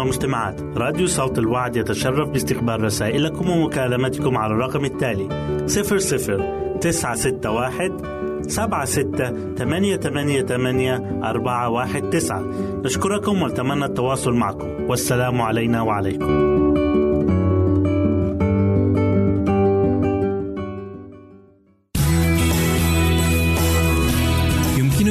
والمستمعات راديو صوت الوعد يتشرف باستقبال رسائلكم ومكالمتكم على الرقم التالي 00 961 سبعة ستة ثمانية ثمانية ثمانية أربعة واحد تسعة. نشكركم ونتمنى التواصل معكم. والسلام علينا وعليكم.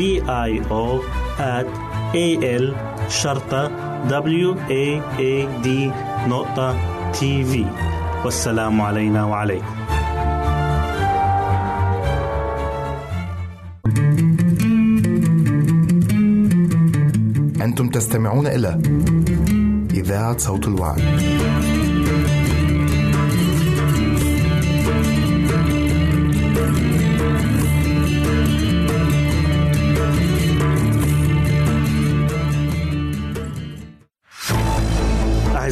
D I O at A L شرطة W A A D نقطة تي في والسلام علينا وعليكم أنتم تستمعون إلى إذاعة صوت الوعد.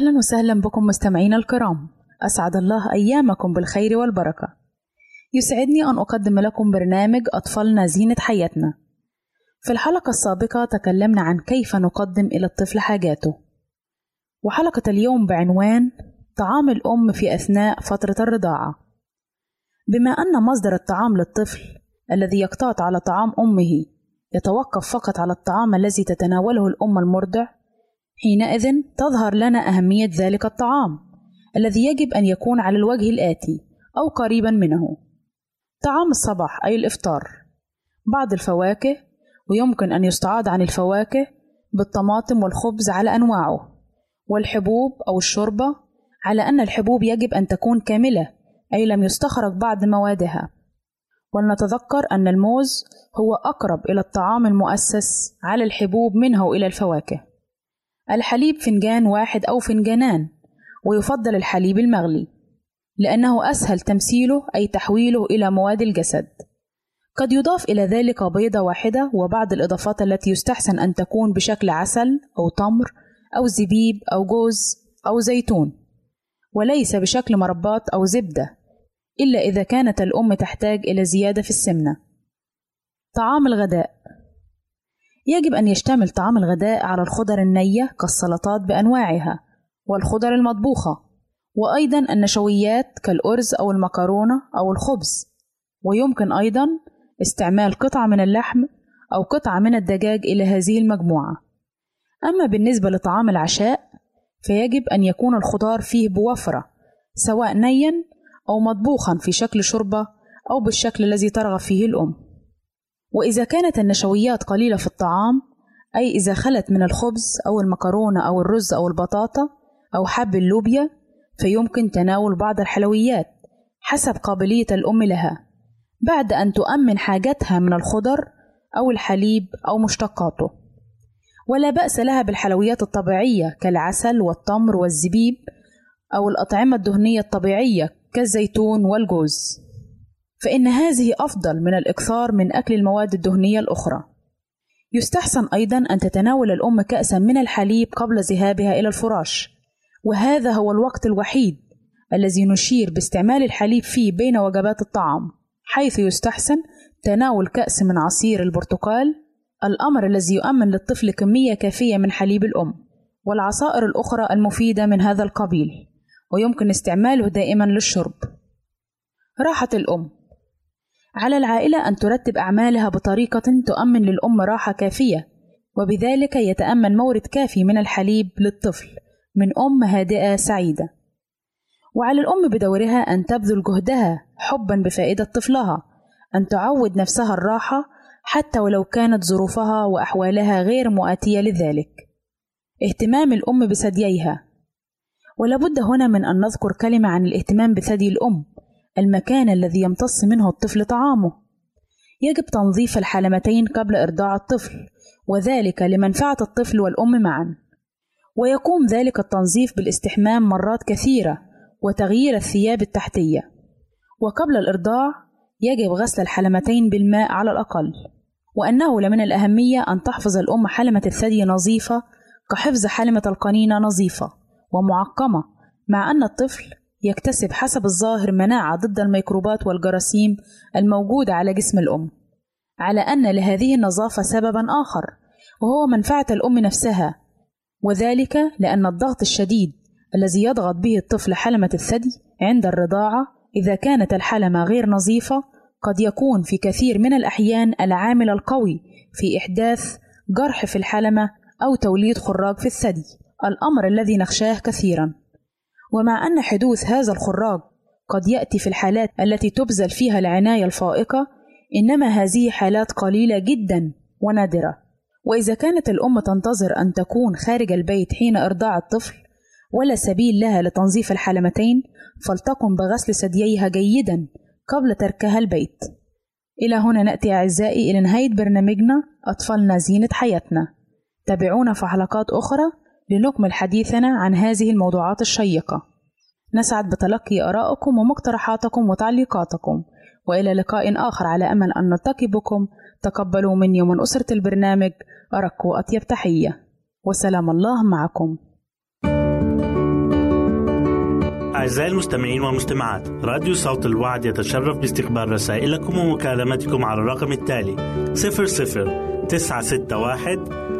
أهلا وسهلا بكم مستمعينا الكرام أسعد الله أيامكم بالخير والبركة. يسعدني أن أقدم لكم برنامج أطفالنا زينة حياتنا. في الحلقة السابقة تكلمنا عن كيف نقدم إلى الطفل حاجاته. وحلقة اليوم بعنوان طعام الأم في أثناء فترة الرضاعة. بما أن مصدر الطعام للطفل الذي يقتات على طعام أمه يتوقف فقط على الطعام الذي تتناوله الأم المرضع، حينئذ تظهر لنا أهمية ذلك الطعام. الذي يجب أن يكون على الوجه الآتي أو قريبا منه. طعام الصباح أي الإفطار. بعض الفواكه ويمكن أن يستعاض عن الفواكه بالطماطم والخبز على أنواعه والحبوب أو الشوربة على أن الحبوب يجب أن تكون كاملة أي لم يستخرج بعض موادها. ولنتذكر أن الموز هو أقرب إلى الطعام المؤسس على الحبوب منه إلى الفواكه. الحليب فنجان واحد أو فنجانان ويفضل الحليب المغلي لأنه أسهل تمثيله أي تحويله إلى مواد الجسد. قد يضاف إلى ذلك بيضة واحدة وبعض الإضافات التي يستحسن أن تكون بشكل عسل أو تمر أو زبيب أو جوز أو زيتون وليس بشكل مربات أو زبدة إلا إذا كانت الأم تحتاج إلى زيادة في السمنة. طعام الغداء. يجب أن يشتمل طعام الغداء على الخضر النية كالسلطات بأنواعها والخضر المطبوخة وأيضا النشويات كالأرز أو المكرونة أو الخبز ويمكن أيضا استعمال قطعة من اللحم أو قطعة من الدجاج إلى هذه المجموعة. أما بالنسبة لطعام العشاء فيجب أن يكون الخضار فيه بوفرة سواء نيا أو مطبوخا في شكل شوربة أو بالشكل الذي ترغب فيه الأم. وإذا كانت النشويات قليلة في الطعام أي إذا خلت من الخبز أو المكرونة أو الرز أو البطاطا أو حب اللوبيا فيمكن تناول بعض الحلويات حسب قابلية الأم لها بعد أن تؤمن حاجتها من الخضر أو الحليب أو مشتقاته. ولا بأس لها بالحلويات الطبيعية كالعسل والتمر والزبيب أو الأطعمة الدهنية الطبيعية كالزيتون والجوز. فإن هذه أفضل من الإكثار من أكل المواد الدهنية الأخرى. يستحسن أيضا أن تتناول الأم كأسا من الحليب قبل ذهابها إلى الفراش. وهذا هو الوقت الوحيد الذي نشير باستعمال الحليب فيه بين وجبات الطعام حيث يستحسن تناول كأس من عصير البرتقال الأمر الذي يؤمن للطفل كمية كافية من حليب الأم والعصائر الأخرى المفيدة من هذا القبيل ويمكن استعماله دائما للشرب. راحة الأم. على العائلة أن ترتب أعمالها بطريقة تؤمن للأم راحة كافية وبذلك يتأمن مورد كافي من الحليب للطفل من أم هادئة سعيدة. وعلى الأم بدورها أن تبذل جهدها حبا بفائدة طفلها أن تعود نفسها الراحة حتى ولو كانت ظروفها وأحوالها غير مؤاتية لذلك. اهتمام الأم بثدييها. ولابد هنا من أن نذكر كلمة عن الاهتمام بثدي الأم المكان الذي يمتص منه الطفل طعامه. يجب تنظيف الحلمتين قبل إرضاع الطفل وذلك لمنفعة الطفل والأم معا. ويقوم ذلك التنظيف بالاستحمام مرات كثيرة وتغيير الثياب التحتية. وقبل الإرضاع يجب غسل الحلمتين بالماء على الأقل وأنه لمن الأهمية أن تحفظ الأم حلمة الثدي نظيفة كحفظ حلمة القنينة نظيفة ومعقمة مع أن الطفل يكتسب حسب الظاهر مناعة ضد الميكروبات والجراثيم الموجودة على جسم الأم على أن لهذه النظافة سببا آخر وهو منفعة الأم نفسها وذلك لأن الضغط الشديد الذي يضغط به الطفل حلمة الثدي عند الرضاعة إذا كانت الحلمة غير نظيفة قد يكون في كثير من الأحيان العامل القوي في إحداث جرح في الحلمة أو توليد خراج في الثدي الأمر الذي نخشاه كثيرا. ومع أن حدوث هذا الخراج قد يأتي في الحالات التي تبذل فيها العناية الفائقة إنما هذه حالات قليلة جدا ونادرة. وإذا كانت الأم تنتظر أن تكون خارج البيت حين إرضاع الطفل ولا سبيل لها لتنظيف الحلمتين فلتقم بغسل ثدييها جيدا قبل تركها البيت. إلى هنا نأتي أعزائي إلى نهاية برنامجنا أطفالنا زينة حياتنا. تابعونا في حلقات أخرى لنكمل حديثنا عن هذه الموضوعات الشيقة. نسعد بتلقي آرائكم ومقترحاتكم وتعليقاتكم وإلى لقاء آخر على أمل أن نلتقي بكم تقبلوا مني ومن أسرة البرنامج أرق وأطيب تحية. وسلام الله معكم. أعزائي المستمعين والمستمعات راديو صوت الوعد يتشرف باستقبال رسائلكم ومكالمتكم على الرقم التالي 00 961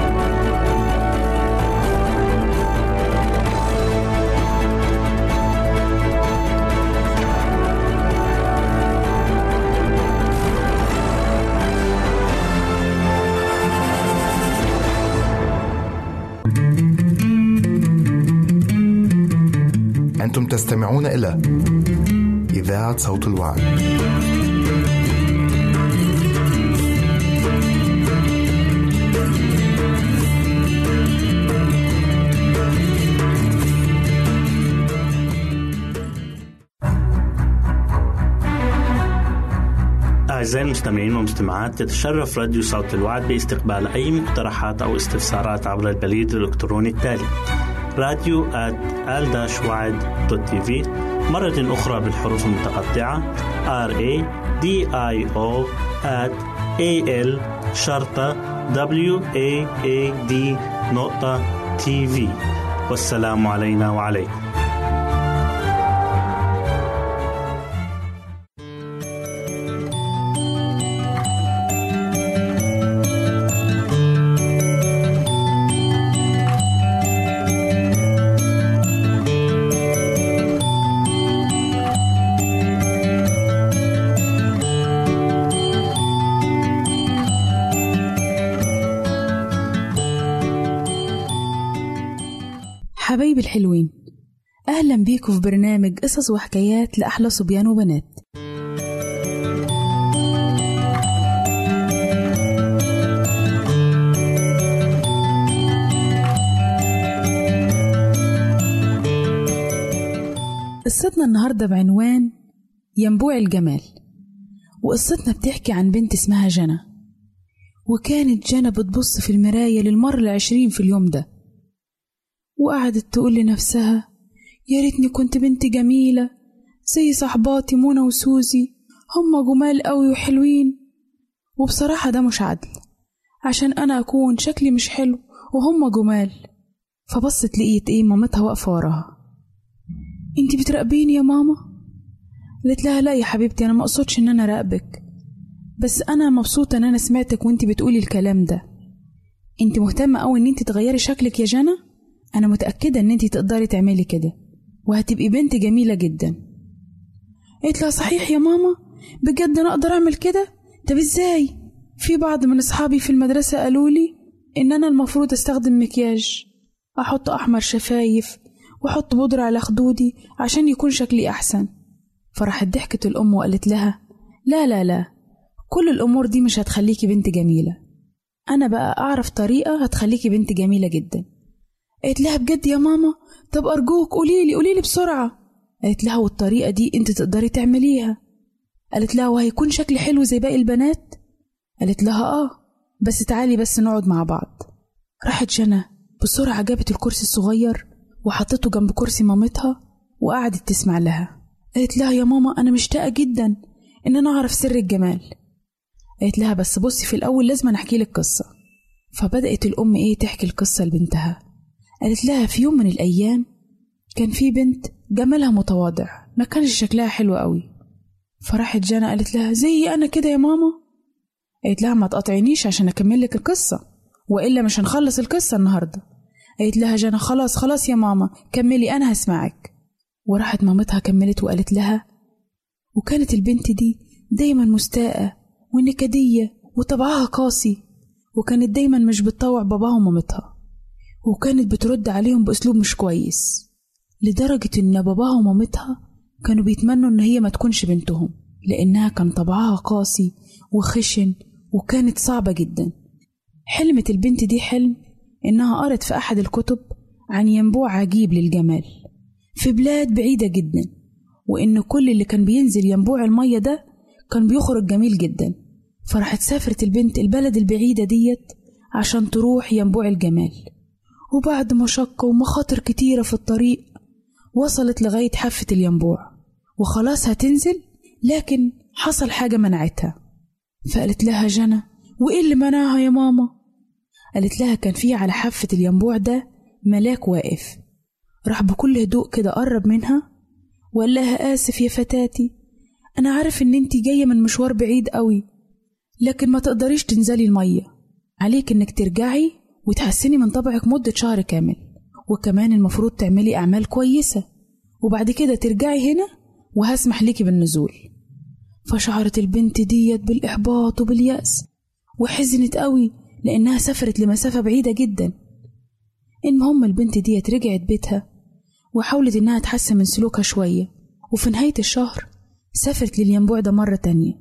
تستمعون إلى إذاعة صوت الوعي. أعزائي المستمعين والمستمعات يتشرف راديو صوت الوعد باستقبال أي مقترحات أو استفسارات عبر البريد الإلكتروني التالي راديو في. مرة أخرى بالحروف المتقطعة. R A D I O A L شرطة W A A D نقطة تي في والسلام علينا وعليكم. بيكم في برنامج قصص وحكايات لأحلى صبيان وبنات. قصتنا النهاردة بعنوان ينبوع الجمال وقصتنا بتحكي عن بنت اسمها جنى وكانت جنى بتبص في المراية للمرة العشرين في اليوم ده وقعدت تقول لنفسها يا ريتني كنت بنت جميلة زي صحباتي منى وسوزي. هما جمال قوي وحلوين. وبصراحة ده مش عدل عشان أنا أكون شكلي مش حلو وهما جمال. فبصت لقيت إيه مامتها واقفة وراها. انتي بتراقبيني يا ماما؟ قالت لها لا يا حبيبتي أنا مقصودش إن أنا راقبك بس أنا مبسوطة إن أنا سمعتك وأنتي بتقولي الكلام ده. انتي مهتمة أوي إن انتي تغيري شكلك يا جنى؟ أنا متأكدة إن أنتي تقدري تعملي كده. وهتبقي بنت جميلة جدا. قالت لها صحيح يا ماما بجد أنا أقدر أعمل كده؟ طب إزاي؟ في بعض من أصحابي في المدرسة قالوا لي إن أنا المفروض أستخدم مكياج أحط أحمر شفايف وأحط بودرة على خدودي عشان يكون شكلي أحسن. فراحت ضحكت الأم وقالت لها لا لا لا كل الأمور دي مش هتخليكي بنت جميلة. أنا بقى أعرف طريقة هتخليكي بنت جميلة جدا. قالت لها بجد يا ماما؟ طب أرجوك قوليلي قوليلي بسرعة. قالت لها والطريقة دي أنت تقدري تعمليها. قالت لها وهيكون شكلي حلو زي باقي البنات. قالت لها آه بس تعالي بس نقعد مع بعض. راحت جنى بسرعة جابت الكرسي الصغير وحطته جنب كرسي مامتها وقعدت تسمع لها. قالت لها يا ماما أنا مشتاقة جدا إن أنا أعرف سر الجمال. قالت لها بس بصي في الأول لازم أحكي لك قصة. فبدأت الأم إيه تحكي القصة لبنتها. قالت لها في يوم من الأيام كان في بنت جمالها متواضع ما كانش شكلها حلو قوي. فراحت جانا قالت لها زي أنا كده يا ماما؟ قالت لها ما تقاطعينيش عشان أكمل لك القصة وإلا مش هنخلص القصة النهاردة. قالت لها جانا خلاص خلاص يا ماما كملي أنا هسمعك. وراحت مامتها كملت وقالت لها وكانت البنت دي دايما مستاءة ونكدية وطبعها قاسي وكانت دايما مش بتطوع باباها ومامتها. وكانت بترد عليهم بأسلوب مش كويس لدرجة إن باباها ومامتها كانوا بيتمنوا إن هي ما تكونش بنتهم لأنها كان طبعها قاسي وخشن وكانت صعبة جدا. حلمت البنت دي حلم إنها قرت في أحد الكتب عن ينبوع عجيب للجمال في بلاد بعيدة جدا وإن كل اللي كان بينزل ينبوع المية ده كان بيخرج جميل جدا. فراحت سافرت البنت البلد البعيدة ديت عشان تروح ينبوع الجمال. وبعد مشقة ومخاطر كتيرة في الطريق وصلت لغاية حافة الينبوع. وخلاص هتنزل لكن حصل حاجة منعتها. فقالت لها جنى وإيه اللي منعها يا ماما؟ قالت لها كان في على حافة الينبوع ده ملاك واقف. راح بكل هدوء كده قرب منها وقال لها آسف يا فتاتي أنا عارف إن أنتي جاية من مشوار بعيد قوي لكن ما تقدريش تنزلي المية. عليك إنك ترجعي وتحسني من طبعك مدة شهر كامل وكمان المفروض تعملي أعمال كويسة. وبعد كده ترجعي هنا وهسمح ليكي بالنزول. فشعرت البنت ديت بالإحباط وباليأس وحزنت قوي لأنها سافرت لمسافة بعيدة جدا. المهم البنت ديت رجعت بيتها وحاولت إنها تحسن من سلوكها شوية وفي نهاية الشهر سافرت للينبوع ده مرة تانية.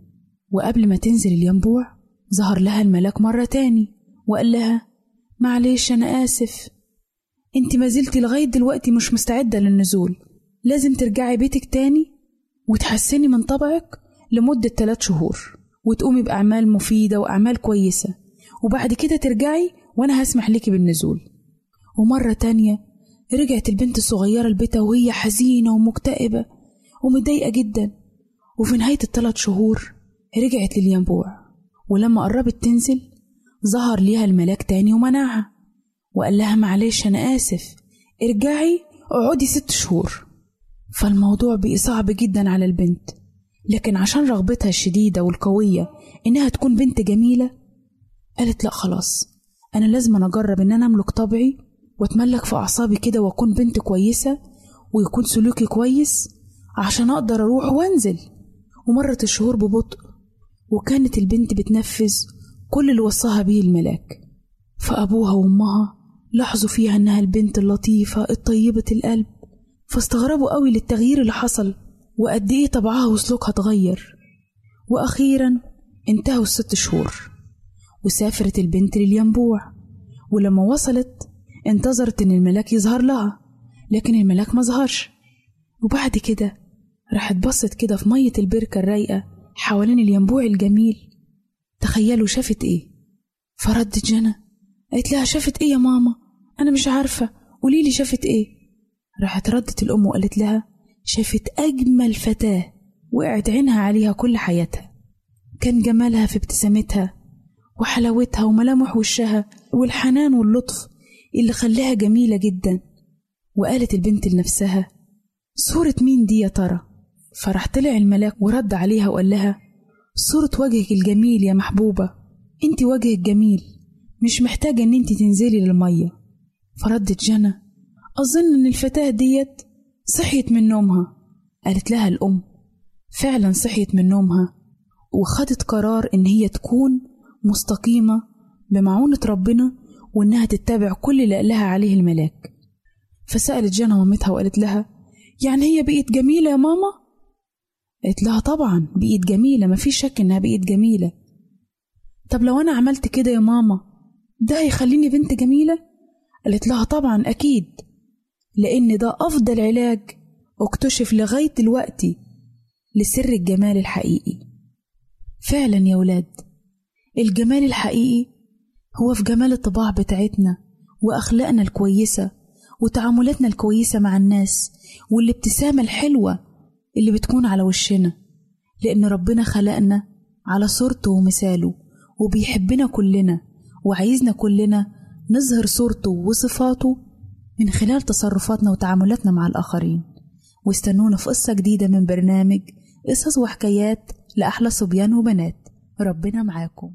وقبل ما تنزل الينبوع ظهر لها الملاك مرة تاني وقال لها معلش أنا آسف. انت ما زلتي لغاية دلوقتي مش مستعدة للنزول. لازم ترجعي بيتك تاني وتحسني من طبعك لمدة تلات شهور وتقومي بأعمال مفيدة وأعمال كويسة. وبعد كده ترجعي وأنا هسمح لك بالنزول. ومرة تانية رجعت البنت الصغيرة لبيتها وهي حزينة ومكتئبة ومتضايقة جدا. وفي نهاية الثلاث شهور رجعت للينبوع. ولما قربت تنزل ظهر ليها الملاك تاني ومنعها. وقال لها معلش أنا آسف. ارجعي اقعدي ست شهور. فالموضوع بقي صعب جدا على البنت. لكن عشان رغبتها الشديدة والقوية إنها تكون بنت جميلة قالت لأ خلاص. أنا لازم أجرب إن أنا أملك طبعي وأتملك في أعصابي كده وأكون بنت كويسة ويكون سلوكي كويس عشان أقدر أروح وأنزل. ومرت الشهور ببطء وكانت البنت بتنفذ كل اللي وصاها بيه الملاك فأبوها وأمها لاحظوا فيها إنها البنت اللطيفة الطيبة القلب فاستغربوا قوي للتغيير اللي حصل وقد إيه طبعها وسلوكها اتغير. وأخيرا انتهوا الست شهور وسافرت البنت للينبوع ولما وصلت انتظرت إن الملاك يظهر لها لكن الملاك ما ظهرش. وبعد كده راحت بصت كده في مية البركة الرايقة حوالين الينبوع الجميل. تخيلوا شافت إيه؟ فردت جنى قالت لها شافت إيه يا ماما؟ أنا مش عارفة. قوليلي شافت إيه؟ راحت ردت الأم وقالت لها شافت أجمل فتاة وقعت عينها عليها كل حياتها. كان جمالها في ابتسامتها وحلاوتها وملامح وشها والحنان واللطف اللي خلاها جميلة جدا. وقالت البنت لنفسها صورة مين دي يا ترى؟ فراح طلع الملاك ورد عليها وقال لها صورة وجهك الجميل يا محبوبة. انت وجهك جميل. مش محتاجة ان انت تنزلي للمية. فردت جنى. أظن إن الفتاة ديت صحيت من نومها. قالت لها الأم. فعلا صحيت من نومها. وخدت قرار إن هي تكون مستقيمة بمعونة ربنا وإنها تتبع كل اللي قالها عليه الملاك. فسألت جنى مامتها وقالت لها يعني هي بقيت جميلة يا ماما؟ قالت لها طبعا بقيت جميلة مفيش شك إنها بقيت جميلة. طب لو أنا عملت كده يا ماما ده هيخليني بنت جميلة؟ قالت لها طبعا أكيد. لأن ده أفضل علاج اكتشف لغاية دلوقتي لسر الجمال الحقيقي. فعلا يا ولاد الجمال الحقيقي هو في جمال الطباع بتاعتنا وأخلاقنا الكويسة وتعاملاتنا الكويسة مع الناس والابتسامة الحلوة اللي بتكون على وشنا لأن ربنا خلقنا على صورته ومثاله وبيحبنا كلنا وعايزنا كلنا نظهر صورته وصفاته من خلال تصرفاتنا وتعاملاتنا مع الآخرين. واستنونا في قصة جديدة من برنامج قصص وحكايات لأحلى صبيان وبنات. ربنا معاكم.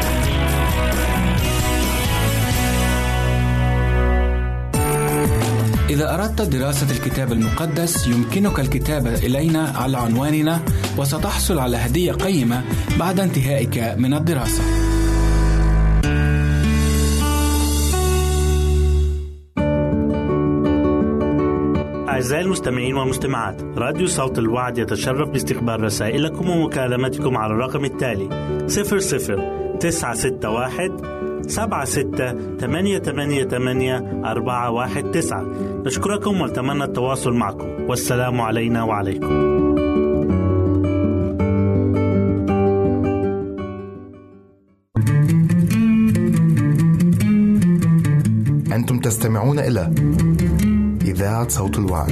إذا أردت دراسة الكتاب المقدس يمكنك الكتابة إلينا على عنواننا وستحصل على هدية قيمة بعد انتهائك من الدراسة. أعزائي المستمعين والمستمعات راديو صوت الوعد يتشرف باستقبال رسائلكم ومكالمتكم على الرقم التالي 00 961 سبعة ستة ثمانية ثمانية ثمانية أربعة واحد تسعة. نشكركم ونتمنى التواصل معكم. والسلام علينا وعليكم. أنتم تستمعون إلى إذاعة صوت الوعد.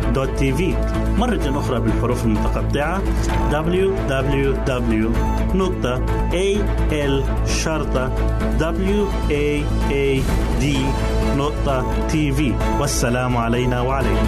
www.al.waad.tv مرة أخرى بالحروف المتقطعة. www.al.waad.tv والسلام علينا وعليكم.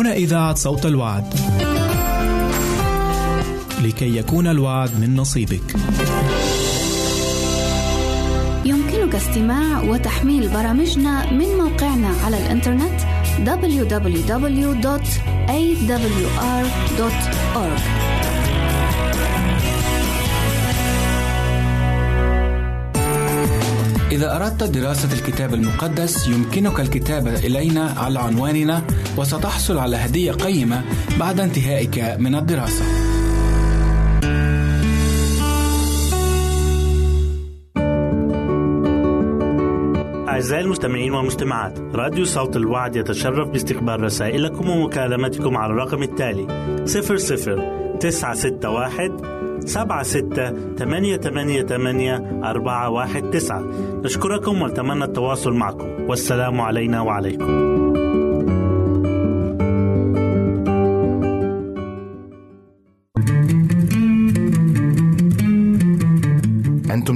هنا إذاعة صوت الوعد. لكي يكون الوعد من نصيبك. يمكنك استماع وتحميل برامجنا من موقعنا على الإنترنت www.awr.org إذا أردت دراسة الكتاب المقدس يمكنك الكتابة إلينا على عنواننا وستحصل على هدية قيمة بعد انتهائك من الدراسة. أعزائي المستمعين والمستمعات راديو صوت الوعد يتشرف باستقبال رسائلكم ومكالمتكم على الرقم التالي 00 961 سبعة ستة ثمانية ثمانية ثمانية أربعة واحد تسعة. نشكركم ونتمنى التواصل معكم. والسلام علينا وعليكم.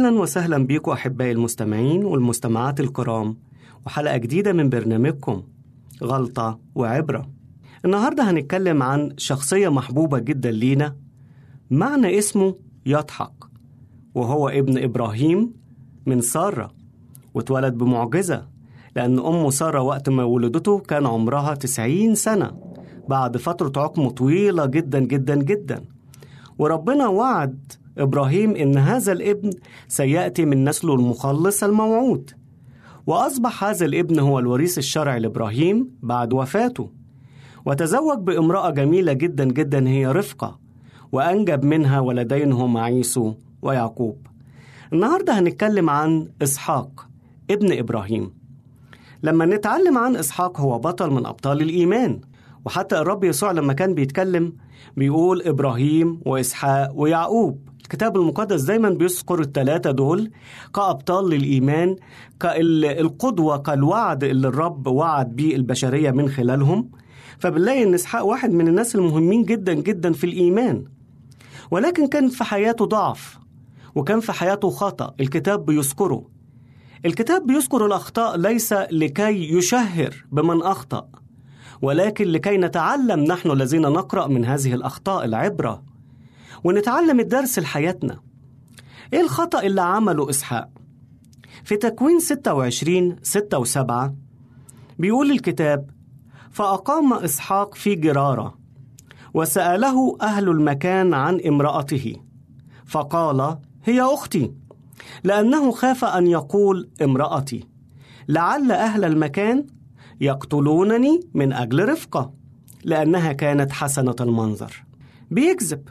أهلا وسهلا بيكم أحبائي المستمعين والمستمعات الكرام وحلقة جديدة من برنامجكم غلطة وعبرة. النهاردة هنتكلم عن شخصية محبوبة جدا لينا معنى اسمه يضحك وهو ابن إبراهيم من سارة واتولد بمعجزة لأن أمه سارة وقت ما ولدته كان عمرها تسعين سنة بعد فترة عقم طويلة جدا جدا جدا. وربنا وعد إبراهيم إن هذا الابن سيأتي من نسله المخلص الموعود. وأصبح هذا الابن هو الوريث الشرعي لإبراهيم بعد وفاته. وتزوج بامرأة جميلة جدا جدا هي رفقة وأنجب منها ولدين هما عيسو ويعقوب. النهاردة هنتكلم عن إسحاق ابن إبراهيم. لما نتعلم عن إسحاق هو بطل من أبطال الإيمان. وحتى الرب يسوع لما كان بيتكلم بيقول إبراهيم وإسحاق ويعقوب. الكتاب المقدس دايما بيذكر الثلاثة دول كأبطال للإيمان كالقدوة كالوعد اللي الرب وعد بيه البشرية من خلالهم. فبنلاقي إن إسحاق واحد من الناس المهمين جدا جدا في الإيمان. ولكن كان في حياته ضعف وكان في حياته خطأ. الكتاب بيذكره. الكتاب بيذكر الأخطاء ليس لكي يشهر بمن أخطأ ولكن لكي نتعلم نحن الذين نقرأ من هذه الأخطاء العبرة. ونتعلم الدرس لحياتنا. إيه الخطأ اللي عمله إسحاق؟ في تكوين 26 6 و7 بيقول الكتاب فأقام إسحاق في جرارة وسأله أهل المكان عن امرأته فقال هي أختي. لأنه خاف أن يقول امرأتي لعل أهل المكان يقتلونني من أجل رفقة لأنها كانت حسنة المنظر. بيكذب.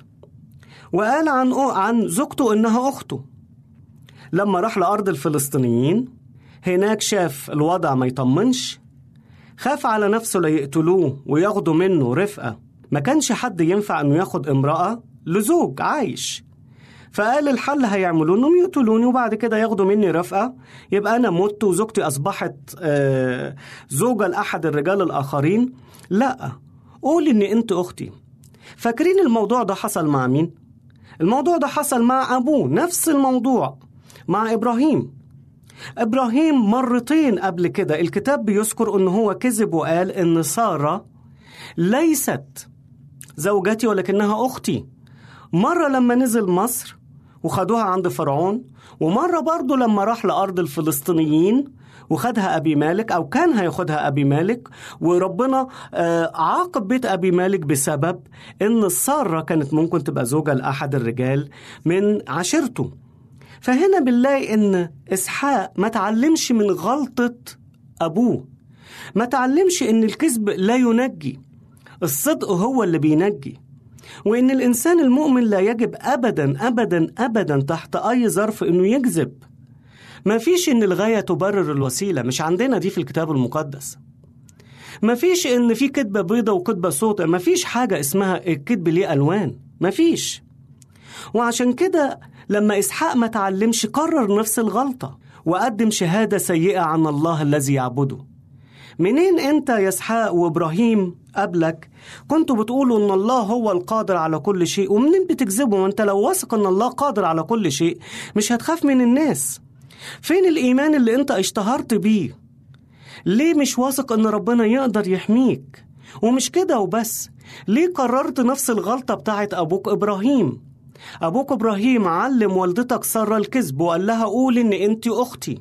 وقال عن عن زوجته إنها أخته. لما راح لأرض الفلسطينيين هناك شاف الوضع ما يطمنش خاف على نفسه ليقتلوه وياخدوا منه رفقة. ما كانش حد ينفع إنه ياخد امرأة لزوج عايش. فقال الحل هيعملوا إنهم يقتلوني وبعد كده ياخدوا مني رفقة. يبقى أنا مت وزوجتي أصبحت آه زوجة لأحد الرجال الآخرين. لا قول ان أنت أختي. فاكرين الموضوع ده حصل مع مين؟ الموضوع ده حصل مع أبوه نفس الموضوع مع إبراهيم. إبراهيم مرتين قبل كده الكتاب بيذكر إن هو كذب وقال إن سارة ليست زوجتي ولكنها أختي. مرة لما نزل مصر وخدوها عند فرعون ومرة برضه لما راح لأرض الفلسطينيين وخدها أبي مالك أو كان هياخدها أبي مالك وربنا عاقب بيت أبي مالك بسبب إن السارة كانت ممكن تبقى زوجة لأحد الرجال من عشيرته. فهنا بنلاقي إن إسحاق ما تعلمش من غلطة أبوه. ما تعلمش إن الكذب لا ينجي الصدق هو اللي بينجي وإن الإنسان المؤمن لا يجب أبدا أبدا أبدا تحت أي ظرف إنه يكذب. ما فيش إن الغاية تبرر الوسيلة مش عندنا دي في الكتاب المقدس. ما فيش إن في كذبة بيضة وكذبة سوداء ما فيش حاجة اسمها الكذب ليه ألوان. ما فيش. وعشان كده لما إسحاق ما تعلمش قرر نفس الغلطة وقدم شهادة سيئة عن الله الذي يعبده. منين أنت يا إسحاق وإبراهيم قبلك كنتوا بتقولوا إن الله هو القادر على كل شيء؟ ومنين بتكذبوا؟ وانت لو واثق إن الله قادر على كل شيء مش هتخاف من الناس. فين الإيمان اللي أنت اشتهرت بيه؟ ليه مش واثق إن ربنا يقدر يحميك؟ ومش كده وبس ليه قررت نفس الغلطة بتاعت أبوك إبراهيم؟ أبوك إبراهيم علم والدتك سارة الكذب وقال لها قول إن أنت أختي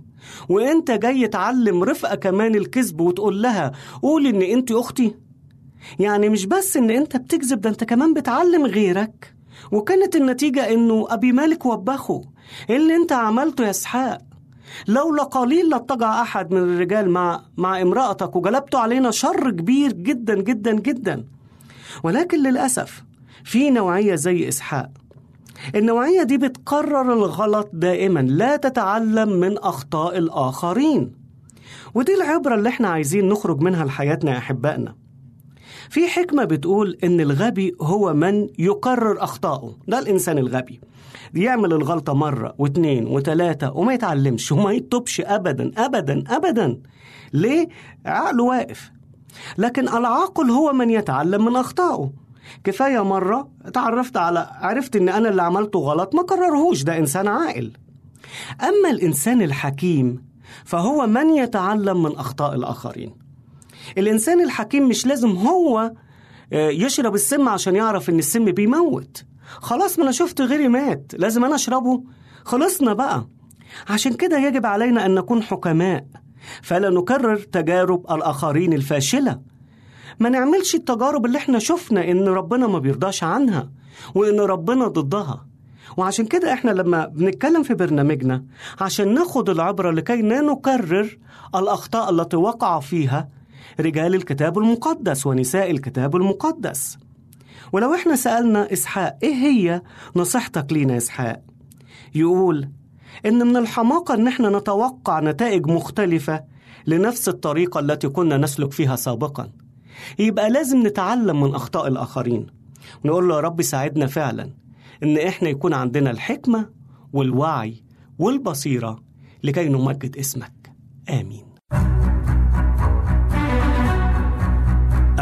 وأنت جاي تعلم رفقة كمان الكذب وتقول لها قول إن أنت أختي؟ يعني مش بس إن أنت بتكذب ده أنت كمان بتعلم غيرك. وكانت النتيجة إنه أبي مالك وبخه إيه اللي أنت عملته يا إسحاق. لولا قليل لاتجع أحد من الرجال مع مع امرأتك وجلبته علينا شر كبير جدا جدا جدا. ولكن للأسف في نوعية زي إسحاق. النوعية دي بتقرر الغلط دائما لا تتعلم من أخطاء الآخرين. ودي العبرة اللي إحنا عايزين نخرج منها لحياتنا يا أحبائنا. في حكمة بتقول إن الغبي هو من يكرر أخطائه ده الإنسان الغبي. يعمل الغلطة مرة واتنين وتلاتة وما يتعلمش وما يتوبش أبدا أبدا أبدا. ليه؟ عقله واقف. لكن العاقل هو من يتعلم من أخطائه. كفاية مرة اتعرفت على عرفت إن أنا اللي عملته غلط ما كررهوش ده إنسان عاقل. أما الإنسان الحكيم فهو من يتعلم من أخطاء الآخرين. الإنسان الحكيم مش لازم هو آه، يشرب السم عشان يعرف إن السم بيموت. خلاص ما أنا شفت غيري مات لازم أنا أشربه. خلصنا بقى. عشان كده يجب علينا أن نكون حكماء فلا نكرر تجارب الآخرين الفاشلة. ما نعملش التجارب اللي إحنا شفنا إن ربنا ما بيرضاش عنها وإن ربنا ضدها. وعشان كده إحنا لما بنتكلم في برنامجنا عشان ناخد العبرة لكي لا نكرر الأخطاء التي وقع فيها رجال الكتاب المقدس ونساء الكتاب المقدس. ولو إحنا سألنا إسحاق إيه هي نصيحتك لينا إسحاق؟ يقول إن من الحماقة إن إحنا نتوقع نتائج مختلفة لنفس الطريقة التي كنا نسلك فيها سابقاً. يبقى لازم نتعلم من أخطاء الآخرين. ونقول له يا رب ساعدنا فعلا إن إحنا يكون عندنا الحكمة والوعي والبصيرة لكي نمجد اسمك. آمين.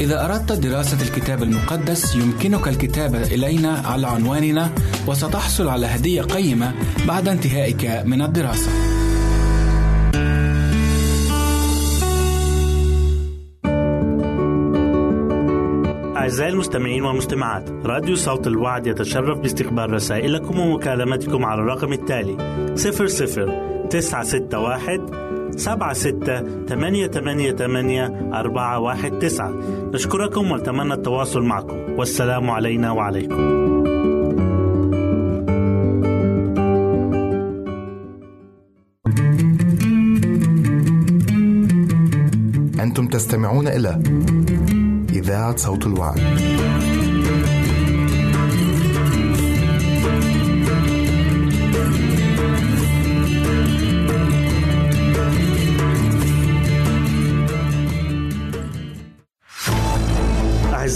إذا أردت دراسة الكتاب المقدس يمكنك الكتابة إلينا على عنواننا وستحصل على هدية قيمة بعد انتهائك من الدراسة. أعزائي المستمعين والمستمعات راديو صوت الوعد يتشرف باستقبال رسائلكم ومكالمتكم على الرقم التالي 00 961 سبعة ستة ثمانية ثمانية ثمانية أربعة واحد تسعة. نشكركم ونتمنى التواصل معكم. والسلام علينا وعليكم. أنتم تستمعون إلى إذاعة صوت الوعد.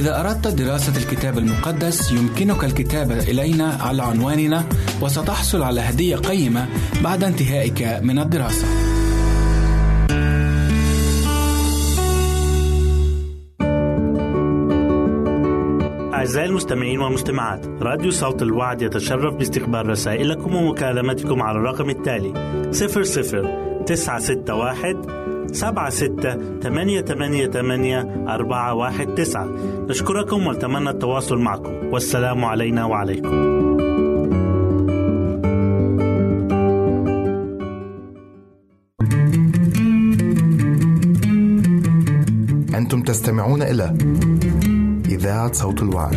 إذا أردت دراسة الكتاب المقدس يمكنك الكتابة إلينا على عنواننا وستحصل على هدية قيمة بعد انتهائك من الدراسة. أعزائي المستمعين والمستمعات راديو صوت الوعد يتشرف باستقبال رسائلكم ومكالمتكم على الرقم التالي 00 961 سبعة ستة ثمانية ثمانية ثمانية أربعة واحد تسعة. نشكركم ونتمنى التواصل معكم. والسلام علينا وعليكم. أنتم تستمعون إلى إذاعة صوت الوعد.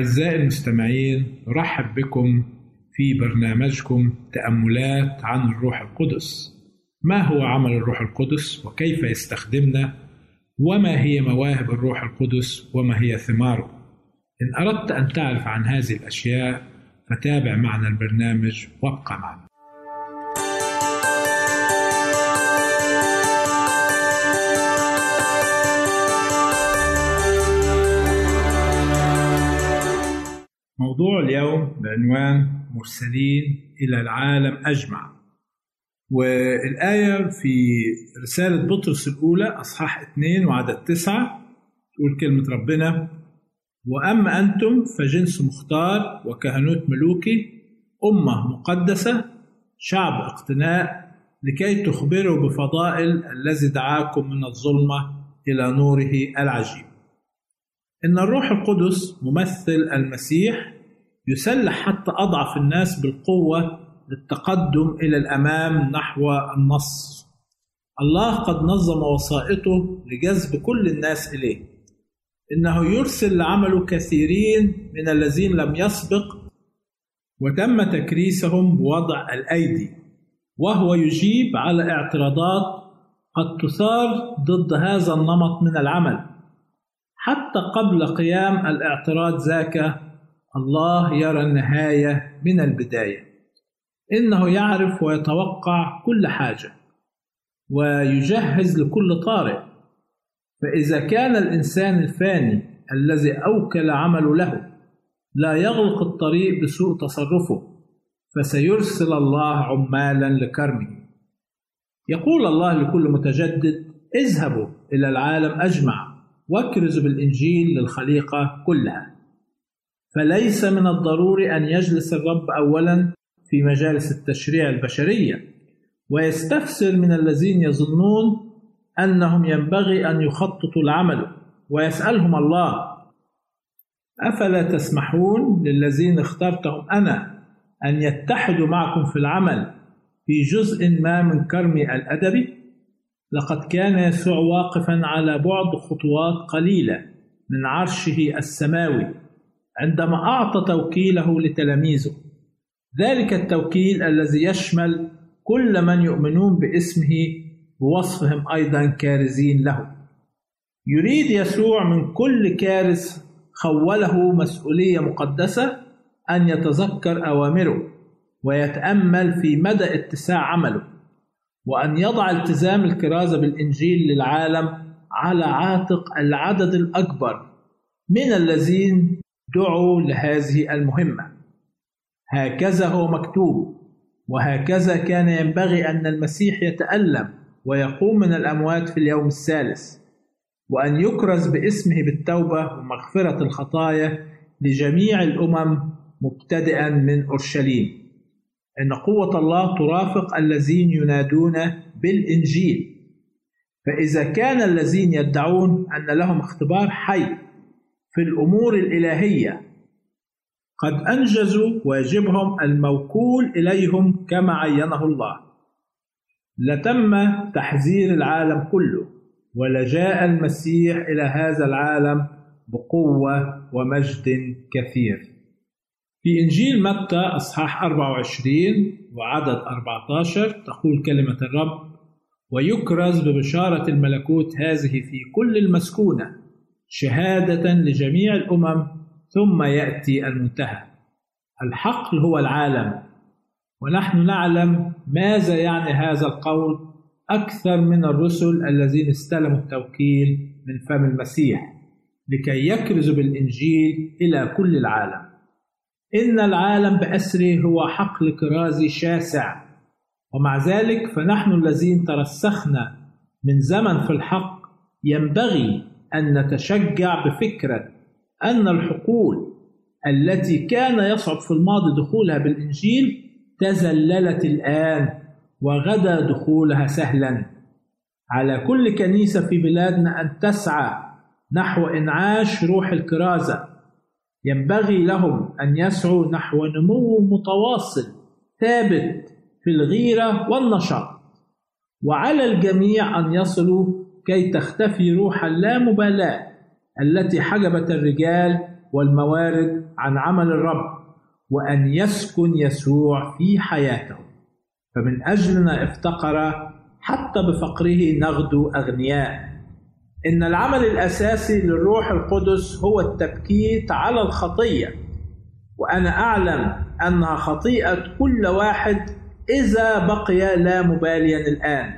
أعزائي المستمعين نرحب بكم في برنامجكم تأملات عن الروح القدس. ما هو عمل الروح القدس وكيف يستخدمنا؟ وما هي مواهب الروح القدس؟ وما هي ثماره؟ إن أردت أن تعرف عن هذه الأشياء فتابع معنا البرنامج وابقى معنا. موضوع اليوم بعنوان مرسلين إلى العالم أجمع. والآية في رسالة بطرس الأولى أصحاح 2 وعدد 9 تقول كلمة ربنا وأما أنتم فجنس مختار وكهنوت ملوكي أمة مقدسة شعب اقتناء لكي تخبروا بفضائل الذي دعاكم من الظلمة إلى نوره العجيب. إن الروح القدس ممثل المسيح يسلح حتى أضعف الناس بالقوة للتقدم إلى الأمام نحو النصر الله قد نظم وسائطه لجذب كل الناس إليه. إنه يرسل لعمله كثيرين من الذين لم يسبق وتم تكريسهم بوضع الأيدي وهو يجيب على اعتراضات قد تثار ضد هذا النمط من العمل. حتى قبل قيام الاعتراض ذاك الله يرى النهاية من البداية. إنه يعرف ويتوقع كل حاجة ويجهز لكل طارئ. فإذا كان الإنسان الفاني الذي أوكل عمله له لا يغلق الطريق بسوء تصرفه فسيرسل الله عمالا لكرمه. يقول الله لكل متجدد اذهبوا إلى العالم أجمع واكرزوا بالإنجيل للخليقة كلها. فليس من الضروري أن يجلس الرب أولا في مجالس التشريع البشرية ويستفسر من الذين يظنون أنهم ينبغي أن يخططوا العمل ويسألهم الله. أفلا تسمحون للذين اخترتهم أنا أن يتحدوا معكم في العمل في جزء ما من كرمي الأدبي؟ لقد كان يسوع واقفا على بعد خطوات قليلة من عرشه السماوي عندما أعطى توكيله لتلاميذه. ذلك التوكيل الذي يشمل كل من يؤمنون باسمه بوصفهم أيضا كارزين له. يريد يسوع من كل كارث خوله مسؤولية مقدسة أن يتذكر أوامره ويتأمل في مدى اتساع عمله. وأن يضع التزام الكرازة بالإنجيل للعالم على عاتق العدد الأكبر من الذين دعوا لهذه المهمة. هكذا هو مكتوب وهكذا كان ينبغي أن المسيح يتألم ويقوم من الأموات في اليوم الثالث وأن يكرز باسمه بالتوبة ومغفرة الخطايا لجميع الأمم مبتدئا من أورشليم. إن قوة الله ترافق الذين ينادون بالإنجيل. فإذا كان الذين يدعون أن لهم اختبار حي في الأمور الإلهية قد أنجزوا واجبهم الموكول إليهم كما عينه الله. لتم تحذير العالم كله ولجاء المسيح إلى هذا العالم بقوة ومجد كثير. في إنجيل متى أصحاح 24 وعدد 14 تقول كلمة الرب ويكرز ببشارة الملكوت هذه في كل المسكونة شهادة لجميع الأمم ثم يأتي المنتهى. الحقل هو العالم ونحن نعلم ماذا يعني هذا القول أكثر من الرسل الذين استلموا التوكيل من فم المسيح لكي يكرزوا بالإنجيل إلى كل العالم. إن العالم بأسره هو حقل كرازي شاسع. ومع ذلك فنحن الذين ترسخنا من زمن في الحق ينبغي أن نتشجع بفكرة أن الحقول التي كان يصعب في الماضي دخولها بالإنجيل تزللت الآن وغدا دخولها سهلا. على كل كنيسة في بلادنا أن تسعى نحو إنعاش روح الكرازة ينبغي لهم أن يسعوا نحو نمو متواصل ثابت في الغيرة والنشاط. وعلى الجميع أن يصلوا كي تختفي روح اللامبالاة التي حجبت الرجال والموارد عن عمل الرب وأن يسكن يسوع في حياته فمن أجلنا افتقر حتى بفقره نغدو أغنياء. إن العمل الأساسي للروح القدس هو التبكيت على الخطية وأنا أعلم أنها خطيئة كل واحد إذا بقي لا مباليا الآن.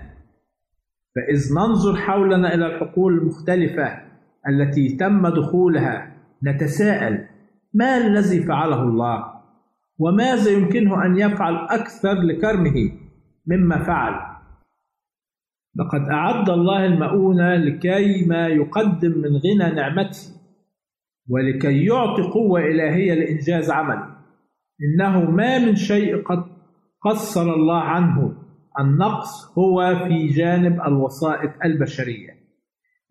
فإذ ننظر حولنا إلى الحقول المختلفة التي تم دخولها نتساءل ما الذي فعله الله؟ وماذا يمكنه أن يفعل أكثر لكرمه مما فعل؟ لقد أعد الله المؤونة لكي ما يقدم من غنى نعمته ولكي يعطي قوة إلهية لإنجاز عمله إنه ما من شيء قد قصر الله عنه. النقص هو في جانب الوسائط البشرية.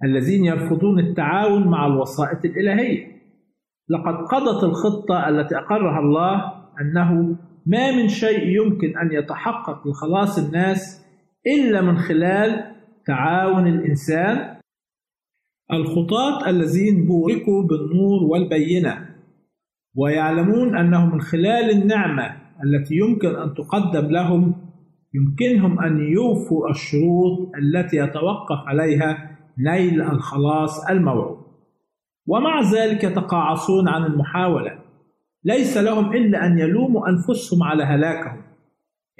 الذين يرفضون التعاون مع الوسائط الإلهية. لقد قضت الخطة التي أقرها الله أنه ما من شيء يمكن أن يتحقق لخلاص الناس إلا من خلال تعاون الإنسان. الخطاة الذين بوركوا بالنور والبينة. ويعلمون أنه من خلال النعمة التي يمكن أن تقدم لهم يمكنهم أن يوفوا الشروط التي يتوقف عليها نيل الخلاص الموعود. ومع ذلك يتقاعسون عن المحاولة. ليس لهم إلا أن يلوموا أنفسهم على هلاكهم.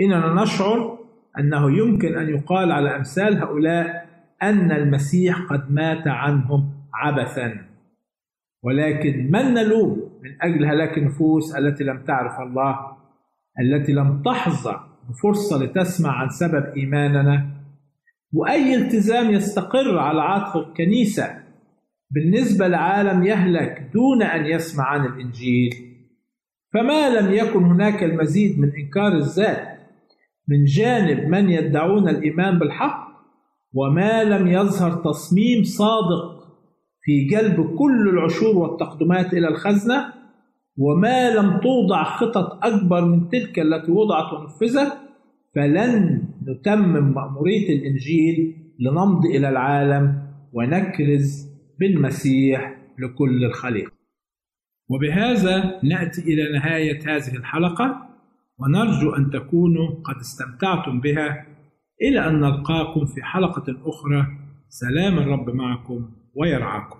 إننا نشعر أنه يمكن أن يقال على أمثال هؤلاء أن المسيح قد مات عنهم عبثا. ولكن من نلوم من أجل هلاك النفوس التي لم تعرف الله التي لم تحظى بفرصة لتسمع عن سبب إيماننا؟ وأي التزام يستقر على عاتق الكنيسة بالنسبة لعالم يهلك دون أن يسمع عن الإنجيل؟ فما لم يكن هناك المزيد من إنكار الذات من جانب من يدعون الإيمان بالحق وما لم يظهر تصميم صادق في جلب كل العشور والتقدمات إلى الخزنة وما لم توضع خطط أكبر من تلك التي وضعت ونفذت فلن نتمم مأمورية الإنجيل لنمضي إلى العالم ونكرز بالمسيح لكل الخليقة وبهذا نأتي إلى نهاية هذه الحلقة. ونرجو أن تكونوا قد استمتعتم بها. إلى أن نلقاكم في حلقة أخرى. سلام الرب معكم ويرعاكم.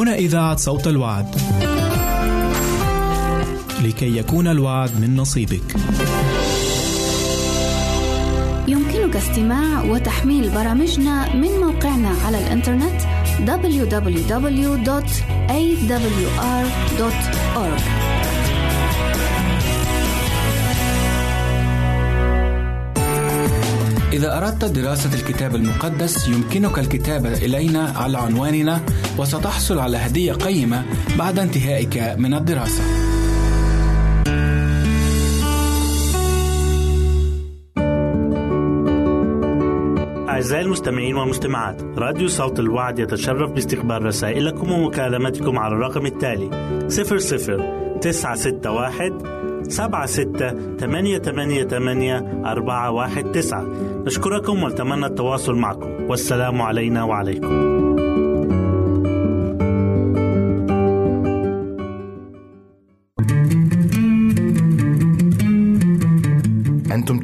هنا إذاعة صوت الوعد. لكي يكون الوعد من نصيبك. يمكنك استماع وتحميل برامجنا من موقعنا على الإنترنت www.awr.org إذا أردت دراسة الكتاب المقدس يمكنك الكتابة إلينا على عنواننا وستحصل على هدية قيمة بعد انتهائك من الدراسة. أعزائي المستمعين والمستمعات راديو صوت الوعد يتشرف باستقبال رسائلكم ومكالمتكم على الرقم التالي 00 961 سبعة ستة ثمانية ثمانية ثمانية أربعة واحد تسعة. نشكركم ونتمنى التواصل معكم. والسلام علينا وعليكم.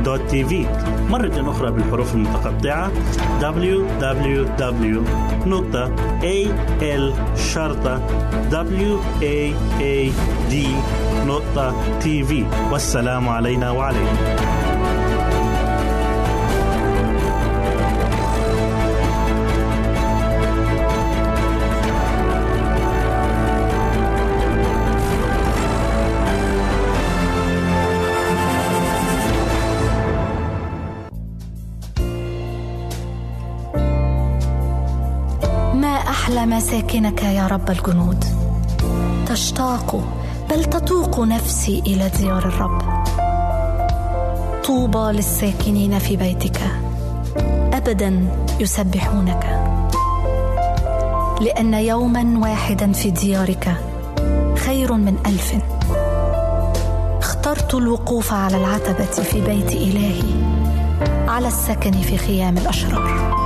www.al.waad.tv مرة أخرى بالحروف المتقطعة. Www.al.waad.tv والسلام علينا وعليكم. مساكنك يا رب الجنود. تشتاق بل تتوق نفسي إلى ديار الرب. طوبى للساكنين في بيتك. أبدا يسبحونك. لأن يوما واحدا في ديارك خير من ألف. اخترت الوقوف على العتبة في بيت إلهي على السكن في خيام الأشرار.